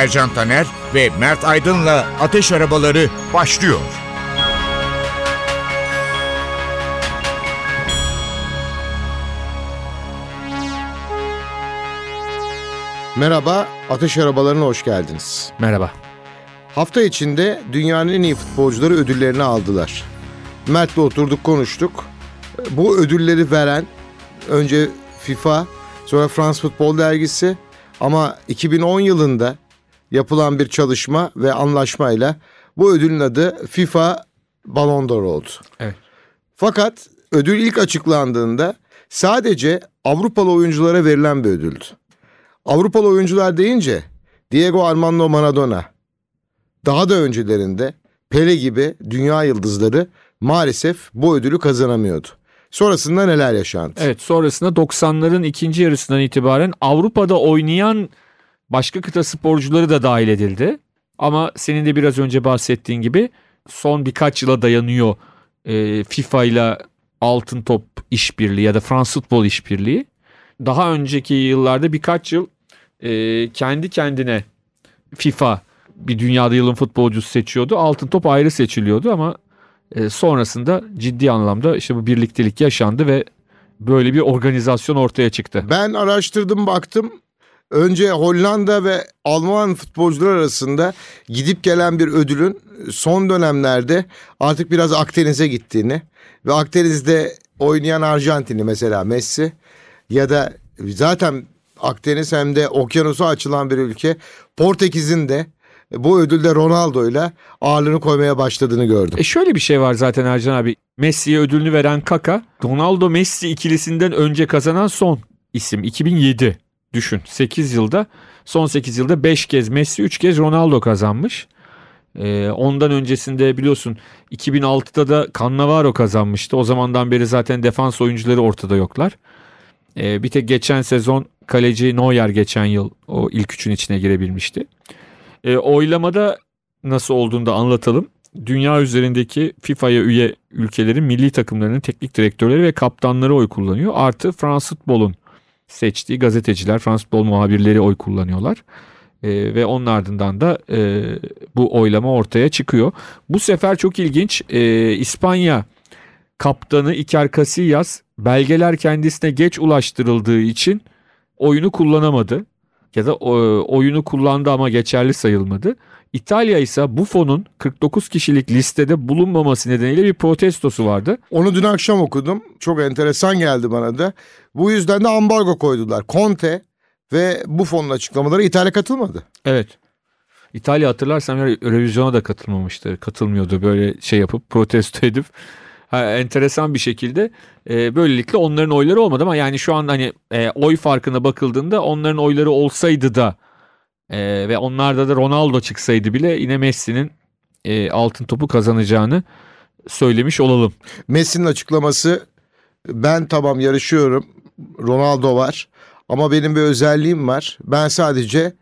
Ercan Taner ve Mert Aydın'la Ateş Arabaları başlıyor. Merhaba, Ateş Arabalarına hoş geldiniz. Merhaba. Hafta içinde dünyanın en iyi futbolcuları ödüllerini aldılar. Mert'le oturduk konuştuk. Bu ödülleri veren önce FIFA, sonra Frans Futbol Dergisi ama 2010 yılında yapılan bir çalışma ve anlaşmayla bu ödülün adı FIFA Ballon d'Or oldu. Evet. Fakat ödül ilk açıklandığında sadece Avrupalı oyunculara verilen bir ödüldü. Avrupalı oyuncular deyince Diego Armando Maradona, daha da öncelerinde Pele gibi dünya yıldızları maalesef bu ödülü kazanamıyordu. Sonrasında neler yaşandı? Evet sonrasında 90'ların ikinci yarısından itibaren Avrupa'da oynayan başka kıta sporcuları da dahil edildi. Ama senin de biraz önce bahsettiğin gibi son birkaç yıla dayanıyor e, FIFA ile Altın Top işbirliği ya da Fransız Futbol işbirliği. Daha önceki yıllarda birkaç yıl e, kendi kendine FIFA bir dünyada yılın futbolcusu seçiyordu. Altın Top ayrı seçiliyordu ama e, sonrasında ciddi anlamda işte bu birliktelik yaşandı ve böyle bir organizasyon ortaya çıktı. Ben araştırdım baktım. Önce Hollanda ve Alman futbolcular arasında gidip gelen bir ödülün son dönemlerde artık biraz Akdeniz'e gittiğini ve Akdeniz'de oynayan Arjantinli mesela Messi ya da zaten Akdeniz hem de okyanusa açılan bir ülke Portekiz'in de bu ödülde Ronaldo ile ağırlığını koymaya başladığını gördüm. E şöyle bir şey var zaten Ercan abi. Messi'ye ödülünü veren Kaka, Ronaldo Messi ikilisinden önce kazanan son isim 2007. Düşün 8 yılda son 8 yılda 5 kez Messi 3 kez Ronaldo kazanmış. Ee, ondan öncesinde biliyorsun 2006'da da Cannavaro kazanmıştı. O zamandan beri zaten defans oyuncuları ortada yoklar. Ee, bir tek geçen sezon kaleci Neuer geçen yıl o ilk üçün içine girebilmişti. Ee, oylamada nasıl olduğunu da anlatalım. Dünya üzerindeki FIFA'ya üye ülkelerin milli takımlarının teknik direktörleri ve kaptanları oy kullanıyor. Artı Fransız futbolun seçtiği gazeteciler, Fransız futbol muhabirleri oy kullanıyorlar. E, ve onun ardından da e, bu oylama ortaya çıkıyor. Bu sefer çok ilginç e, İspanya kaptanı Iker Casillas belgeler kendisine geç ulaştırıldığı için oyunu kullanamadı. Ya da o, oyunu kullandı ama geçerli sayılmadı. İtalya ise Buffon'un 49 kişilik listede bulunmaması nedeniyle bir protestosu vardı. Onu dün akşam okudum. Çok enteresan geldi bana da. Bu yüzden de ambargo koydular. Conte ve Buffon'un açıklamaları İtalya katılmadı. Evet. İtalya hatırlarsam revizyona da katılmamıştı. Katılmıyordu böyle şey yapıp protesto edip. Ha, enteresan bir şekilde e, böylelikle onların oyları olmadı ama yani şu an hani e, oy farkına bakıldığında onların oyları olsaydı da e, ve onlarda da Ronaldo çıksaydı bile yine Messi'nin e, altın topu kazanacağını söylemiş olalım. Messi'nin açıklaması ben tamam yarışıyorum Ronaldo var ama benim bir özelliğim var ben sadece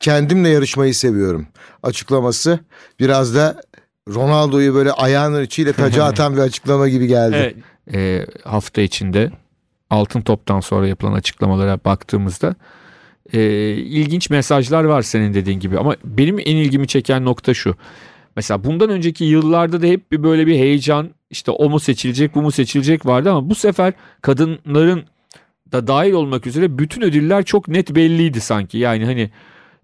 kendimle yarışmayı seviyorum açıklaması biraz da Ronaldo'yu böyle ayağının içiyle taca atan bir açıklama gibi geldi. Evet, e, hafta içinde altın toptan sonra yapılan açıklamalara baktığımızda e, ilginç mesajlar var senin dediğin gibi ama benim en ilgimi çeken nokta şu. Mesela bundan önceki yıllarda da hep bir böyle bir heyecan işte o mu seçilecek bu mu seçilecek vardı ama bu sefer kadınların da dahil olmak üzere bütün ödüller çok net belliydi sanki. Yani hani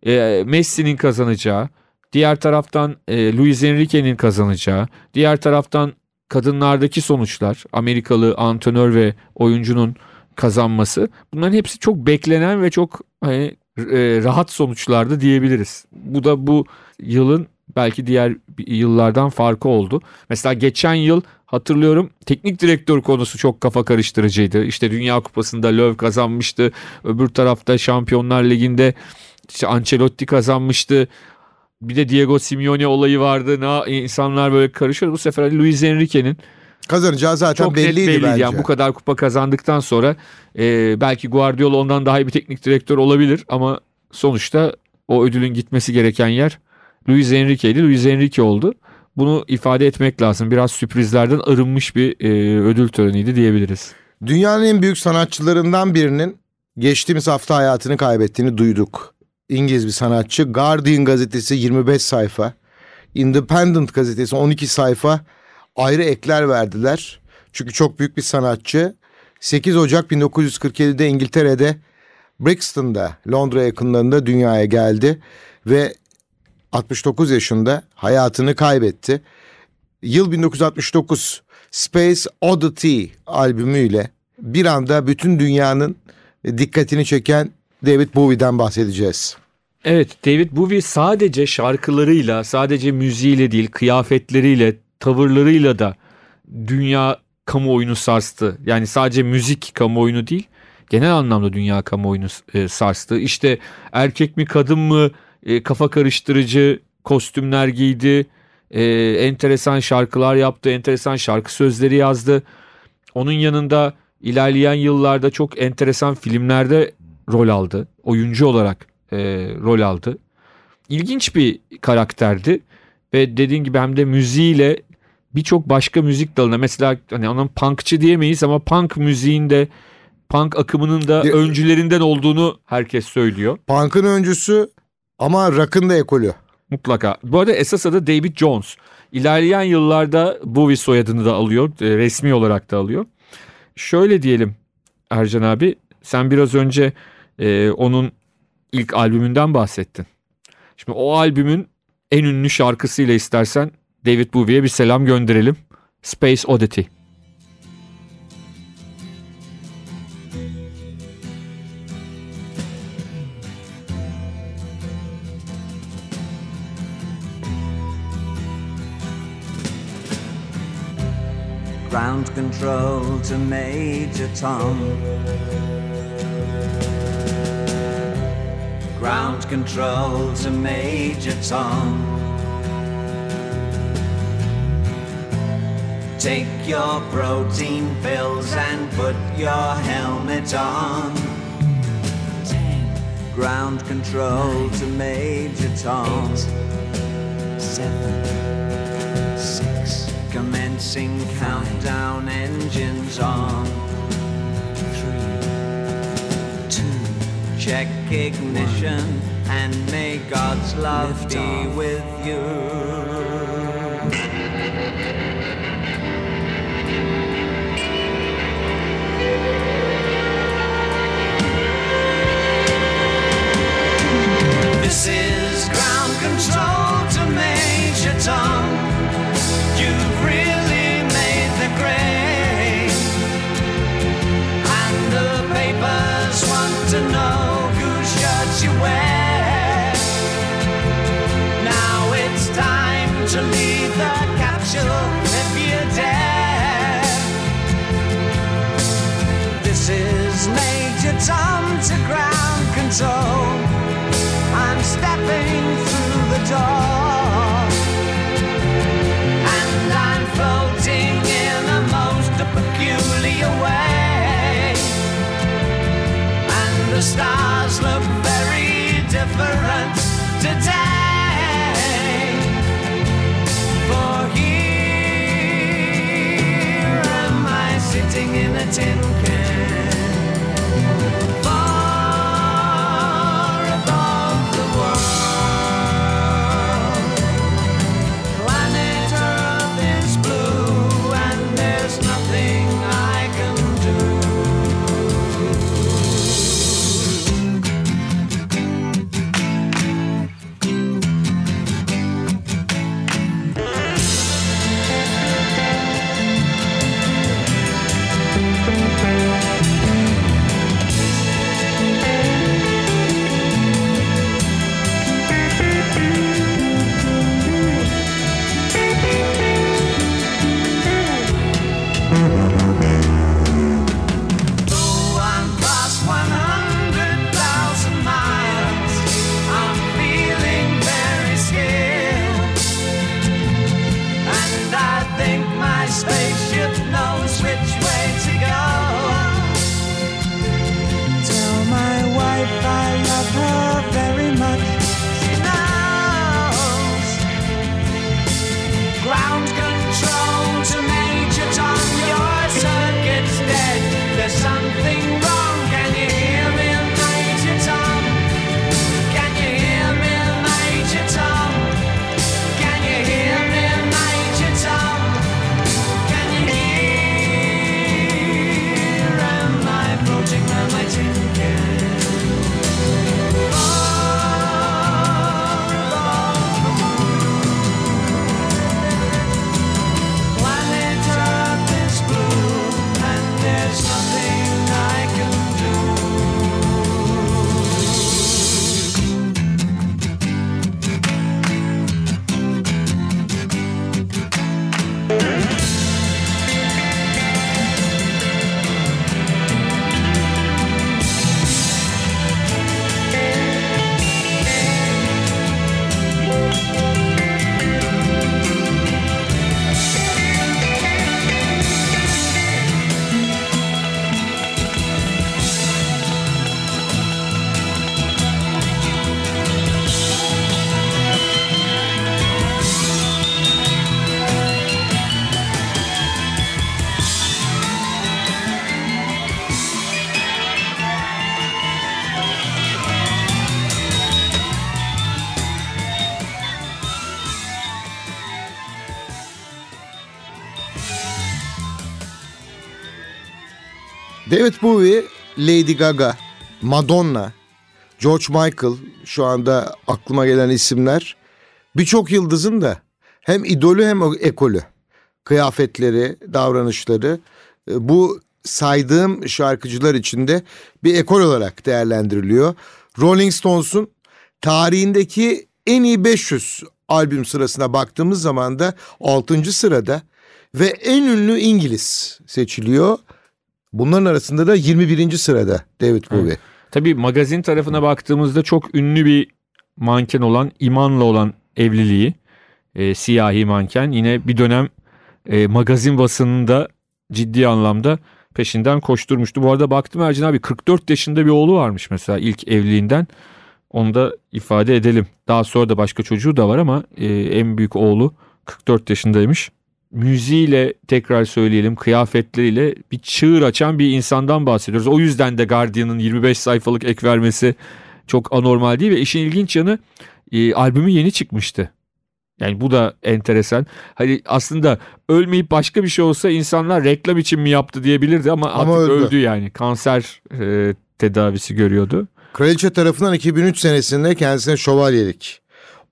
e, Messi'nin kazanacağı, diğer taraftan e, Luis Enrique'nin kazanacağı, diğer taraftan kadınlardaki sonuçlar, Amerikalı antrenör ve oyuncunun kazanması bunların hepsi çok beklenen ve çok hani, e, rahat sonuçlardı diyebiliriz. Bu da bu yılın belki diğer yıllardan farkı oldu. Mesela geçen yıl hatırlıyorum teknik direktör konusu çok kafa karıştırıcıydı. İşte Dünya Kupası'nda Löw kazanmıştı. Öbür tarafta Şampiyonlar Ligi'nde işte Ancelotti kazanmıştı. Bir de Diego Simeone olayı vardı. Ne insanlar böyle karışıyor. Bu sefer Luis Enrique'nin Kazanacağı zaten çok belliydi, net belliydi. bence. Yani bu kadar kupa kazandıktan sonra e, belki Guardiola ondan daha iyi bir teknik direktör olabilir ama sonuçta o ödülün gitmesi gereken yer Luis Enrique'ydi. Luis Enrique oldu. Bunu ifade etmek lazım. Biraz sürprizlerden arınmış bir e, ödül töreniydi diyebiliriz. Dünyanın en büyük sanatçılarından birinin geçtiğimiz hafta hayatını kaybettiğini duyduk. İngiliz bir sanatçı. Guardian gazetesi 25 sayfa. Independent gazetesi 12 sayfa ayrı ekler verdiler. Çünkü çok büyük bir sanatçı. 8 Ocak 1947'de İngiltere'de Brixton'da Londra yakınlarında dünyaya geldi ve 69 yaşında hayatını kaybetti. Yıl 1969 Space Oddity albümüyle bir anda bütün dünyanın dikkatini çeken David Bowie'den bahsedeceğiz. Evet David Bowie sadece şarkılarıyla, sadece müziğiyle değil, kıyafetleriyle, tavırlarıyla da dünya kamuoyunu sarstı. Yani sadece müzik kamuoyunu değil, genel anlamda dünya kamuoyunu e, sarstı. İşte erkek mi kadın mı e, kafa karıştırıcı kostümler giydi, e, enteresan şarkılar yaptı, enteresan şarkı sözleri yazdı. Onun yanında ilerleyen yıllarda çok enteresan filmlerde rol aldı. Oyuncu olarak rol aldı. İlginç bir karakterdi ve dediğin gibi hem de müziğiyle birçok başka müzik dalına mesela hani onun punkçı diyemeyiz ama punk müziğinde punk akımının da Bir- öncülerinden olduğunu herkes söylüyor. Punk'ın öncüsü ama rock'ın da ekolü. Mutlaka. Bu arada esas adı David Jones. İlerleyen yıllarda Bowie soyadını da alıyor. e, Resmi olarak da alıyor. Şöyle diyelim Ercan abi. Sen biraz önce e, onun ilk albümünden bahsettin. Şimdi o albümün en ünlü şarkısıyla istersen David Bowie'ye bir selam gönderelim. Space Oddity. Ground control to Major Tom. Ground control to Major Tom. Take your protein pills and put your helmet on. Ground control to Major Tom. seven, six. Commencing countdown engines on. Check ignition and may God's love be with you. This is ground different today. For here am I sitting in a tin David Bowie, Lady Gaga, Madonna, George Michael şu anda aklıma gelen isimler. Birçok yıldızın da hem idolü hem ekolü. Kıyafetleri, davranışları e, bu saydığım şarkıcılar içinde bir ekol olarak değerlendiriliyor. Rolling Stones'un tarihindeki en iyi 500 albüm sırasına baktığımız zaman da 6. sırada ve en ünlü İngiliz seçiliyor. Bunların arasında da 21. sırada David Bowie. Tabii magazin tarafına baktığımızda çok ünlü bir manken olan İman'la olan evliliği. e, siyahi manken yine bir dönem e, magazin basınında ciddi anlamda peşinden koşturmuştu. Bu arada baktım Ercan abi 44 yaşında bir oğlu varmış mesela ilk evliliğinden. Onu da ifade edelim. Daha sonra da başka çocuğu da var ama e, en büyük oğlu 44 yaşındaymış. Müziğiyle tekrar söyleyelim kıyafetleriyle bir çığır açan bir insandan bahsediyoruz. O yüzden de Guardian'ın 25 sayfalık ek vermesi çok anormal değil ve işin ilginç yanı e, albümü yeni çıkmıştı. Yani bu da enteresan. Hani aslında ölmeyip başka bir şey olsa insanlar reklam için mi yaptı diyebilirdi ama, Ama artık öldü. öldü yani. Kanser e, tedavisi görüyordu. Kraliçe tarafından 2003 senesinde kendisine şövalyelik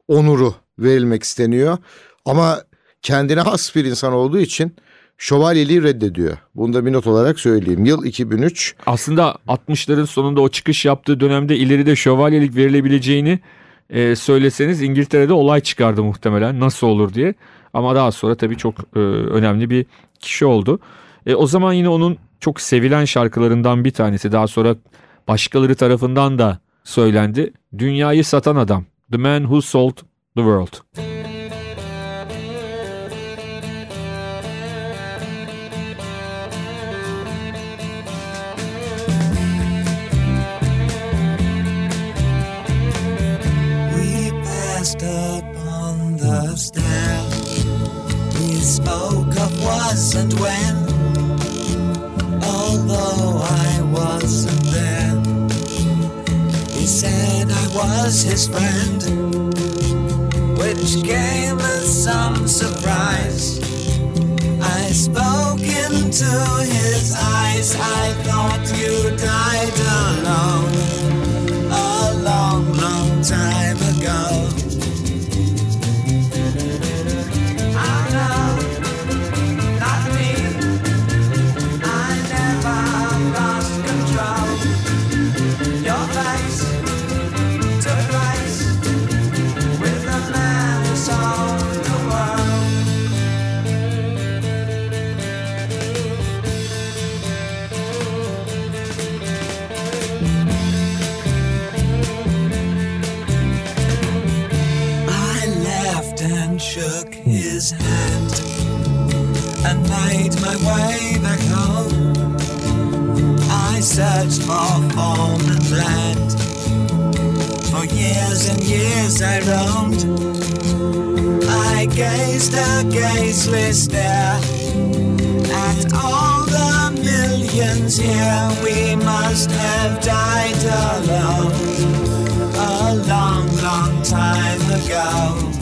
onuru verilmek isteniyor. Ama kendine has bir insan olduğu için şövalyeliği reddediyor. Bunu da bir not olarak söyleyeyim. Yıl 2003. Aslında 60'ların sonunda o çıkış yaptığı dönemde ileride şövalyelik verilebileceğini e, söyleseniz İngiltere'de olay çıkardı muhtemelen nasıl olur diye. Ama daha sonra tabii çok e, önemli bir kişi oldu. E, o zaman yine onun çok sevilen şarkılarından bir tanesi daha sonra başkaları tarafından da söylendi. Dünyayı satan adam. The Man Who Sold the World. The stair. We spoke of was and when. Although I wasn't there, he said I was his friend, which came as some surprise. I spoke into his eyes. I thought you died alone a long, long time ago. Shook his hand and made my way back home. I searched for form and land. For years and years I roamed. I gazed a gazeless stare at all the millions here. We must have died alone a long, long time ago.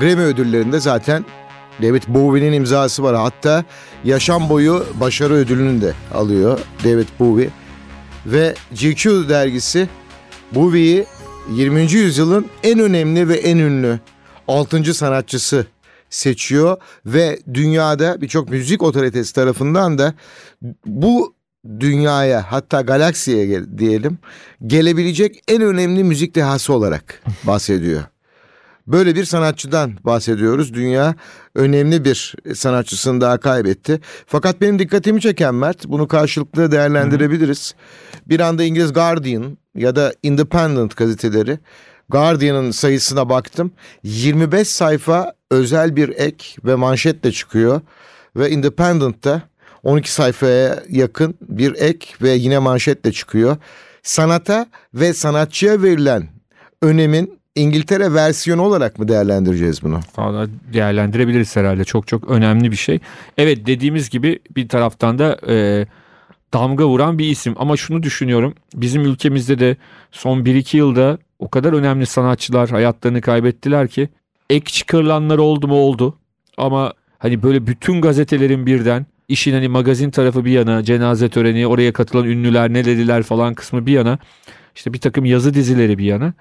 Grammy ödüllerinde zaten David Bowie'nin imzası var. Hatta yaşam boyu başarı ödülünü de alıyor David Bowie. Ve GQ dergisi Bowie'yi 20. yüzyılın en önemli ve en ünlü 6. sanatçısı seçiyor ve dünyada birçok müzik otoritesi tarafından da bu dünyaya hatta galaksiye diyelim gelebilecek en önemli müzik dehası olarak bahsediyor. Böyle bir sanatçıdan bahsediyoruz. Dünya önemli bir sanatçısını daha kaybetti. Fakat benim dikkatimi çeken Mert, bunu karşılıklı değerlendirebiliriz. Bir anda İngiliz Guardian ya da Independent gazeteleri Guardian'ın sayısına baktım. 25 sayfa özel bir ek ve manşetle çıkıyor. Ve Independent'ta 12 sayfaya yakın bir ek ve yine manşetle çıkıyor. Sanata ve sanatçıya verilen önemin İngiltere versiyonu olarak mı değerlendireceğiz bunu? Valla değerlendirebiliriz herhalde. Çok çok önemli bir şey. Evet dediğimiz gibi bir taraftan da e, damga vuran bir isim. Ama şunu düşünüyorum. Bizim ülkemizde de son 1-2 yılda o kadar önemli sanatçılar hayatlarını kaybettiler ki ek çıkarılanlar oldu mu oldu. Ama hani böyle bütün gazetelerin birden işin hani magazin tarafı bir yana, cenaze töreni, oraya katılan ünlüler ne dediler falan kısmı bir yana. işte bir takım yazı dizileri bir yana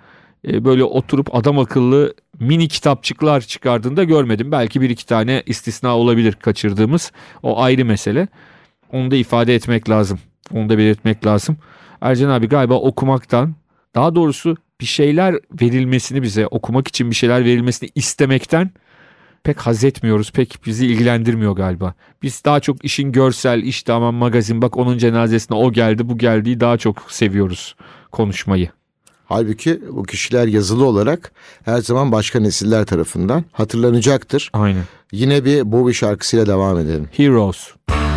e, böyle oturup adam akıllı mini kitapçıklar çıkardığında görmedim. Belki bir iki tane istisna olabilir kaçırdığımız. O ayrı mesele. Onu da ifade etmek lazım. Onu da belirtmek lazım. Ercan abi galiba okumaktan daha doğrusu bir şeyler verilmesini bize okumak için bir şeyler verilmesini istemekten pek haz etmiyoruz. Pek bizi ilgilendirmiyor galiba. Biz daha çok işin görsel, işte aman magazin bak onun cenazesine o geldi bu geldiği daha çok seviyoruz konuşmayı. Halbuki bu kişiler yazılı olarak her zaman başka nesiller tarafından hatırlanacaktır. Aynen. Yine bir Bowie şarkısıyla devam edelim. Heroes. I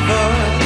lover.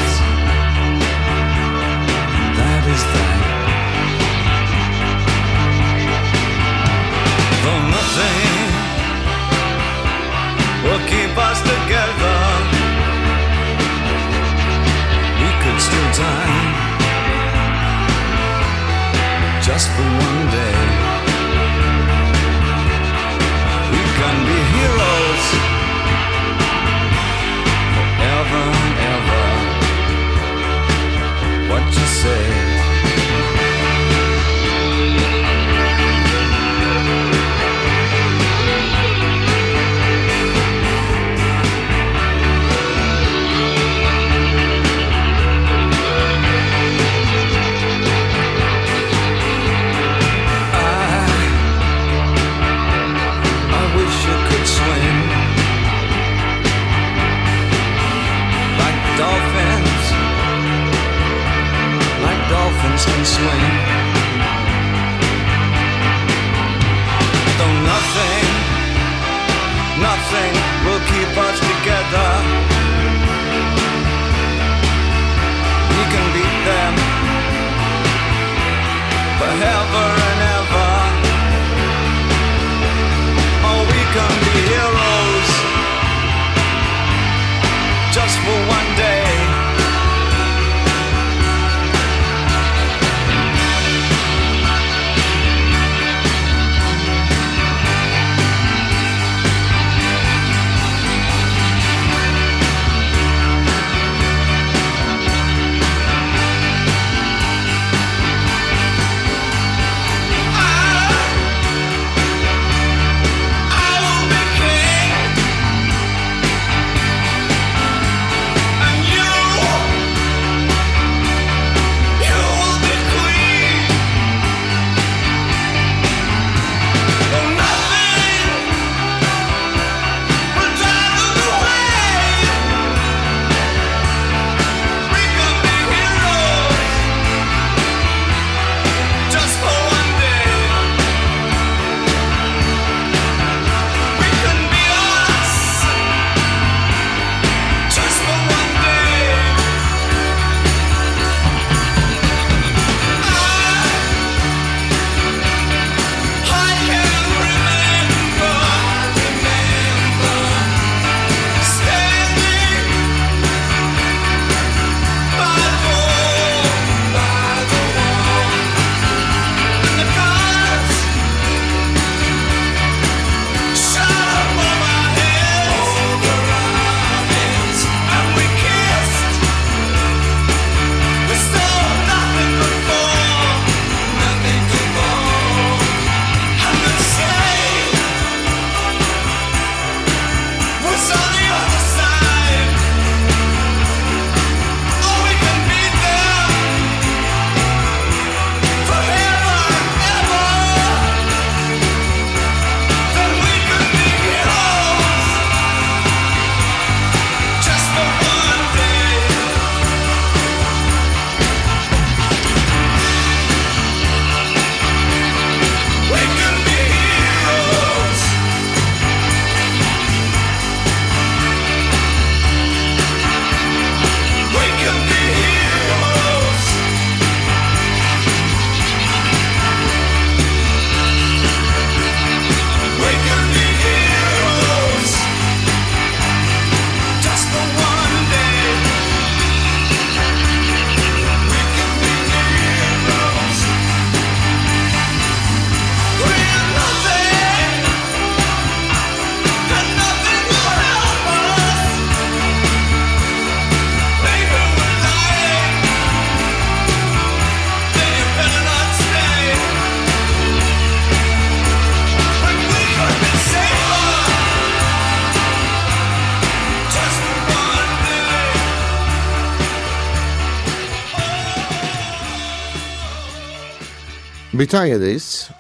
Britanya'dayız.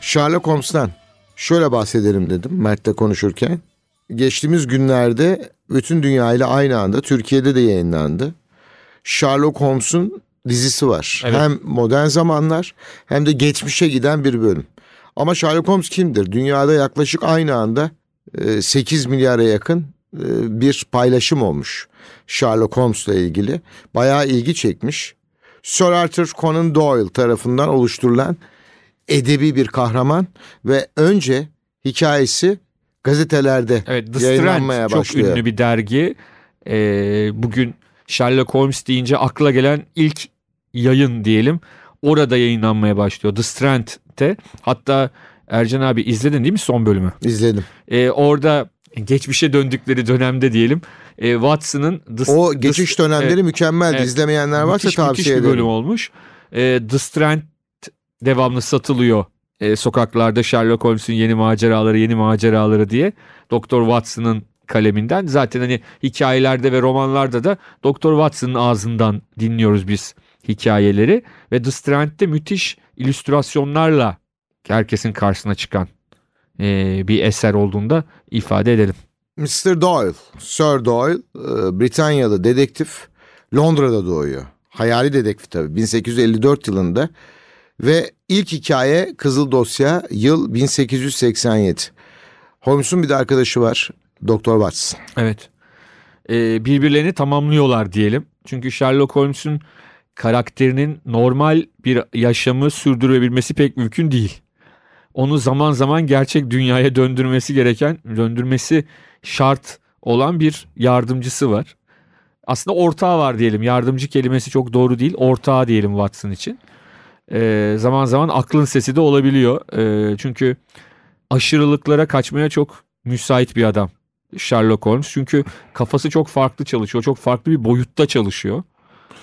Sherlock Holmes'tan şöyle bahsedelim dedim Mert'le konuşurken. Geçtiğimiz günlerde bütün dünya ile aynı anda Türkiye'de de yayınlandı. Sherlock Holmes'un dizisi var. Evet. Hem modern zamanlar hem de geçmişe giden bir bölüm. Ama Sherlock Holmes kimdir? Dünyada yaklaşık aynı anda e, 8 milyara yakın e, bir paylaşım olmuş. Sherlock Holmes'la ilgili. Bayağı ilgi çekmiş. Sir Arthur Conan Doyle tarafından oluşturulan edebi bir kahraman ve önce hikayesi gazetelerde Evet The yayınlanmaya Strand çok başlıyor. ünlü bir dergi. Ee, bugün Sherlock Holmes deyince akla gelen ilk yayın diyelim. Orada yayınlanmaya başlıyor. The Strand'te. Hatta Ercan abi izledin değil mi son bölümü? İzledim. Ee, orada geçmişe döndükleri dönemde diyelim. E, Watson'ın The, O The- geçiş dönemleri Evet, mükemmeldi. evet. İzlemeyenler varsa müthiş, tavsiye müthiş bir ederim. bölüm olmuş. Ee, The Strand devamlı satılıyor e, sokaklarda Sherlock Holmes'un yeni maceraları yeni maceraları diye. Doktor Watson'ın kaleminden. Zaten hani hikayelerde ve romanlarda da Doktor Watson'ın ağzından dinliyoruz biz hikayeleri. Ve The Strand'de müthiş illüstrasyonlarla herkesin karşısına çıkan e, bir eser olduğunda ifade edelim. Mr. Doyle, Sir Doyle, e, Britanyalı dedektif Londra'da doğuyor. Hayali dedektif tabii 1854 yılında ve ilk hikaye Kızıl Dosya yıl 1887. Holmes'un bir de arkadaşı var Doktor Watson. Evet. Ee, birbirlerini tamamlıyorlar diyelim. Çünkü Sherlock Holmes'un karakterinin normal bir yaşamı sürdürebilmesi pek mümkün değil. Onu zaman zaman gerçek dünyaya döndürmesi gereken, döndürmesi şart olan bir yardımcısı var. Aslında ortağı var diyelim. Yardımcı kelimesi çok doğru değil. Ortağı diyelim Watson için. Ee, zaman zaman aklın sesi de olabiliyor. Ee, çünkü aşırılıklara kaçmaya çok müsait bir adam. Sherlock Holmes. Çünkü kafası çok farklı çalışıyor. Çok farklı bir boyutta çalışıyor.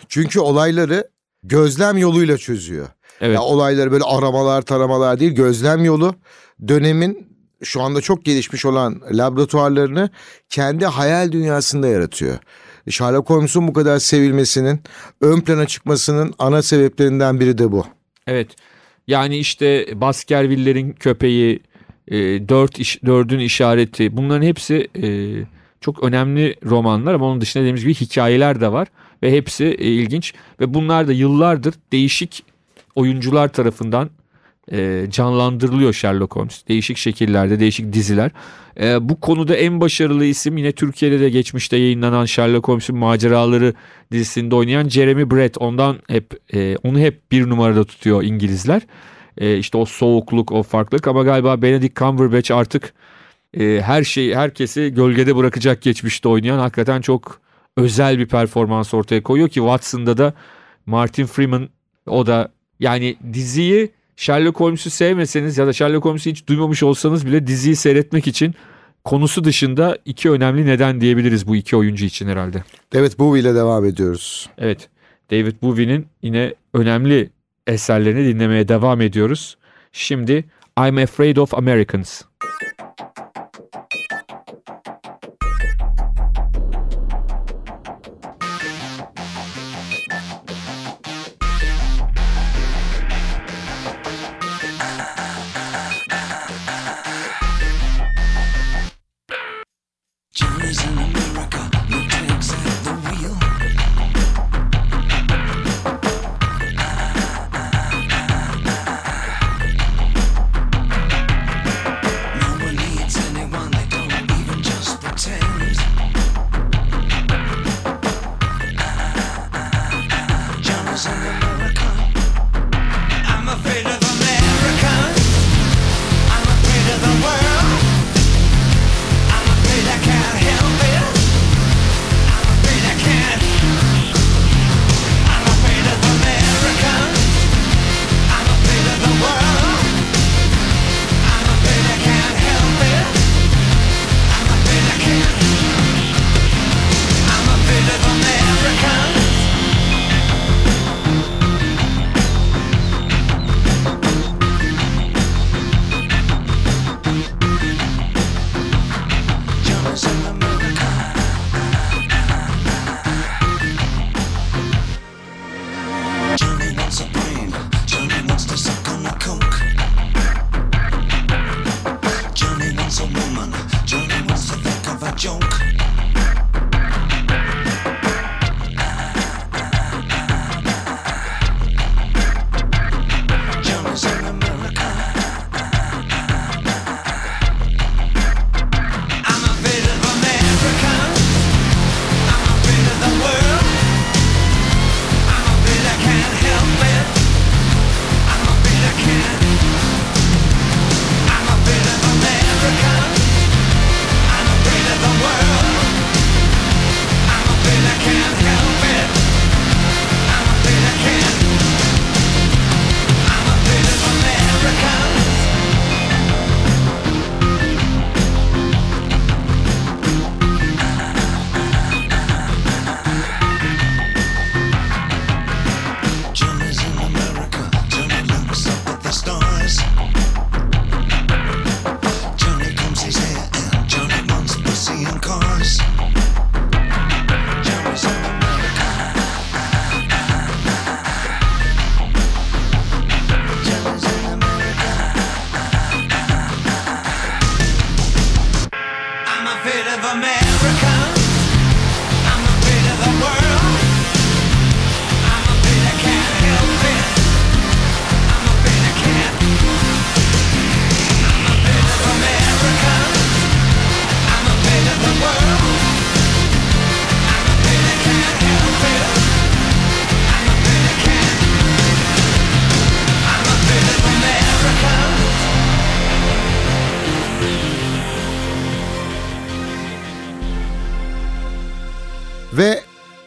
Çünkü olayları gözlem yoluyla çözüyor. Evet. Ya olayları böyle aramalar taramalar değil gözlem yolu dönemin şu anda çok gelişmiş olan laboratuvarlarını kendi hayal dünyasında yaratıyor. Sherlock Holmes'un bu kadar sevilmesinin ön plana çıkmasının ana sebeplerinden biri de bu. Evet. Yani işte Baskerville'lerin köpeği, e, dört iş, dördün işareti bunların hepsi e, çok önemli romanlar ama onun dışında dediğimiz gibi hikayeler de var ve hepsi e, ilginç ve bunlar da yıllardır değişik oyuncular tarafından e, canlandırılıyor Sherlock Holmes. Değişik şekillerde, değişik diziler. E, bu konuda en başarılı isim yine Türkiye'de de geçmişte yayınlanan Sherlock Holmes'un maceraları dizisinde oynayan Jeremy Brett. Ondan hep e, onu hep bir numarada tutuyor İngilizler. E, işte o soğukluk, o farklılık ama galiba Benedict Cumberbatch artık e, her şeyi, herkesi gölgede bırakacak geçmişte oynayan hakikaten çok özel bir performans ortaya koyuyor ki Watson'da da Martin Freeman o da yani diziyi Sherlock Holmes'u sevmeseniz ya da Sherlock Holmes'u hiç duymamış olsanız bile diziyi seyretmek için konusu dışında iki önemli neden diyebiliriz bu iki oyuncu için herhalde. Evet bu ile devam ediyoruz. Evet David Bowie'nin yine önemli eserlerini dinlemeye devam ediyoruz. Şimdi I'm Afraid of Americans.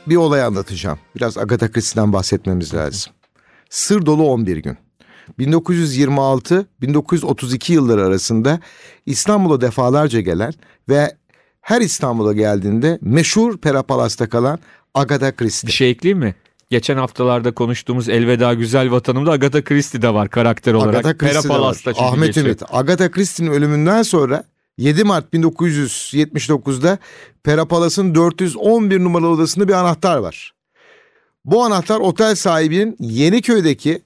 Bir olay anlatacağım. Biraz Agatha Christie'den bahsetmemiz lazım. Sır dolu 11 gün. 1926-1932 yılları arasında İstanbul'a defalarca gelen ve her İstanbul'a geldiğinde meşhur Pera Palas'ta kalan Agatha Christie. Bir şey ekleyeyim mi? Geçen haftalarda konuştuğumuz Elveda Güzel Vatanım'da Agatha Christie de var karakter olarak. Agatha Christie Pera. Palas'ta çünkü Ahmet geçiyor. Ümit. Agatha Christie'nin ölümünden sonra 7 Mart 1979'da Pera Palas'ın 411 numaralı odasında bir anahtar var. Bu anahtar otel sahibinin Yeniköy'deki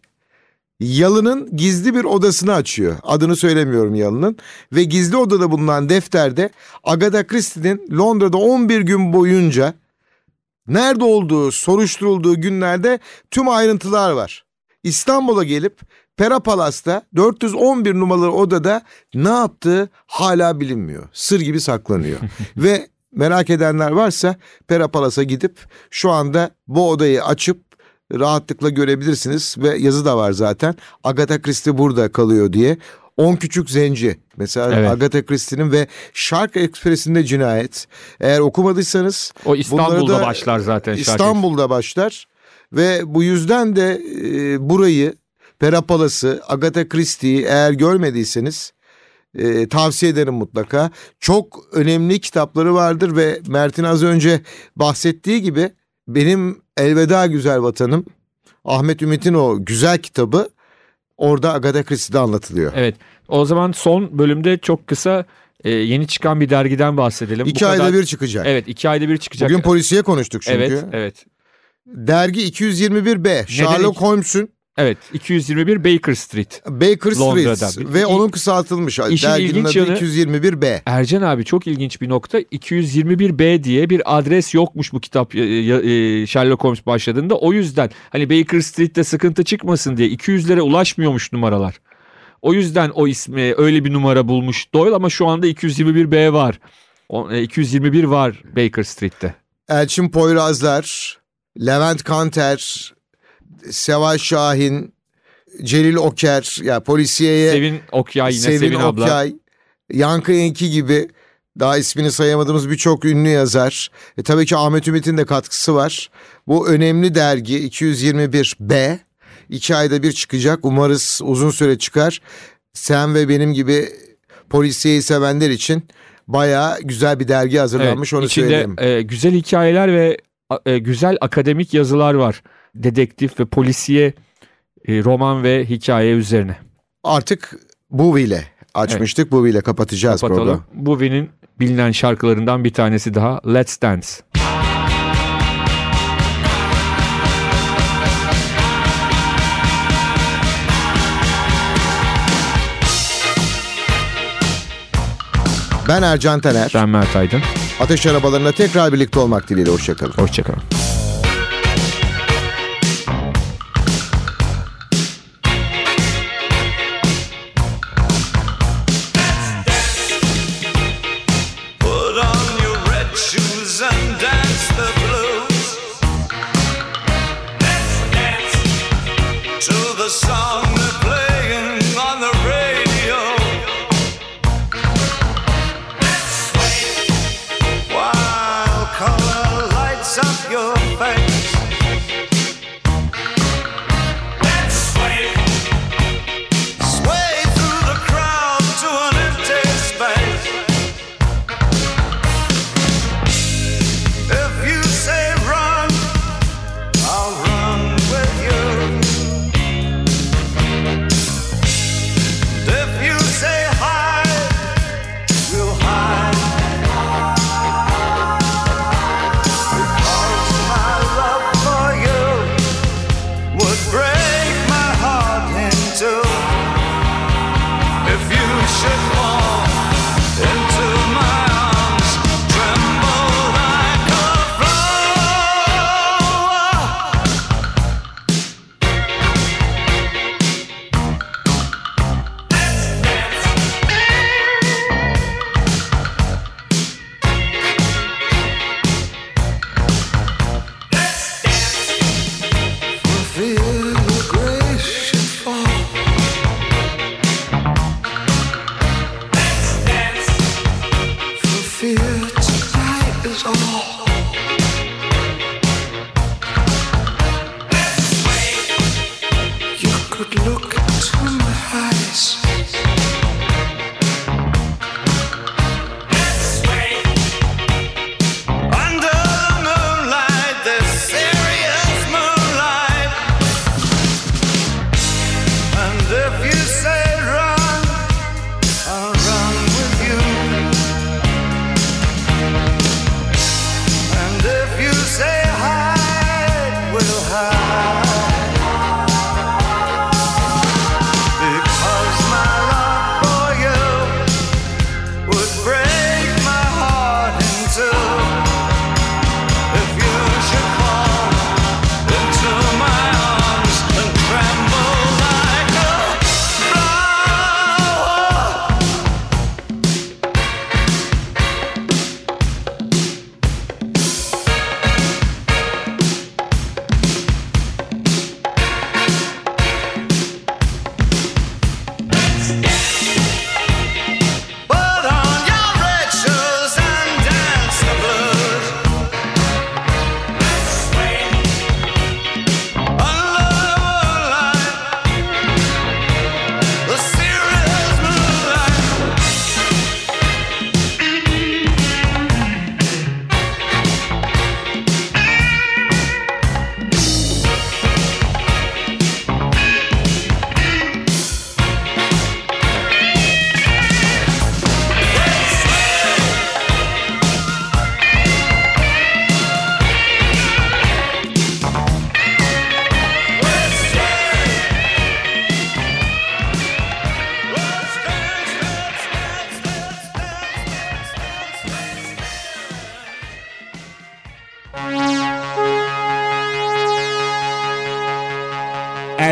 Yalı'nın gizli bir odasını açıyor. Adını söylemiyorum Yalı'nın. Ve gizli odada bulunan defterde Agatha Christie'nin Londra'da 11 gün boyunca nerede olduğu soruşturulduğu günlerde tüm ayrıntılar var. İstanbul'a gelip Pera Palas'ta 411 numaralı odada ne yaptığı hala bilinmiyor. Sır gibi saklanıyor. Ve merak edenler varsa Pera Palas'a gidip şu anda bu odayı açıp rahatlıkla görebilirsiniz ve yazı da var zaten. Agatha Christie burada kalıyor diye. 10 Küçük Zenci mesela Evet. Agatha Christie'nin ve Shark Express'inde cinayet. Eğer okumadıysanız O İstanbul'da da başlar zaten. İstanbul'da başlar ve bu yüzden de e, burayı Pera Palas'ı, Agatha Christie'yi eğer görmediyseniz e, tavsiye ederim mutlaka. Çok önemli kitapları vardır ve Mert'in az önce bahsettiği gibi benim Elveda Güzel Vatanım Ahmet Ümit'in o güzel kitabı orada Agatha Christie'de anlatılıyor. Evet. O zaman son bölümde çok kısa e, yeni çıkan bir dergiden bahsedelim. İki Bu ayda kadar- bir çıkacak. Evet iki ayda bir çıkacak. Bugün polisiye konuştuk çünkü. Evet evet. Dergi 221B. Sherlock iki- Holmes'un Evet 221 Baker Street. Baker Londra'da. Street ve İ- onun kısaltılmış. İşin Derginin ilginç adı yanı- 221B. Ercan abi çok ilginç bir nokta. 221B diye bir adres yokmuş bu kitap e, e, Sherlock Holmes başladığında. O yüzden hani Baker Street'te sıkıntı çıkmasın diye 200'lere ulaşmıyormuş numaralar. O yüzden o ismi öyle bir numara bulmuş Doyle ama şu anda 221B var. O, e, 221 var Baker Street'te. Elçin Poyrazlar, Levent Kanter, Seval Şahin, Celil Oker, ya polisiyeye Sevin Okyay yine Sevin, Sevin, abla. Okyay, Yankı Enki gibi daha ismini sayamadığımız birçok ünlü yazar. E, tabii ki Ahmet Ümit'in de katkısı var. Bu önemli dergi 221B. iki ayda bir çıkacak. Umarız uzun süre çıkar. Sen ve benim gibi polisiyeyi sevenler için bayağı güzel bir dergi hazırlanmış onu içinde, söyleyeyim. e, güzel hikayeler ve e, güzel akademik yazılar var. Dedektif ve polisiye e, roman ve hikaye üzerine. Artık bu ile açmıştık. Bu ile kapatacağız Kapatalım. programı. Bowie'nin bilinen şarkılarından bir tanesi daha Let's Dance. Ben Ercan Taner. Ben Mert Aydın. Ateş arabalarında tekrar birlikte olmak dileğiyle. Hoşçakalın. Hoşçakalın.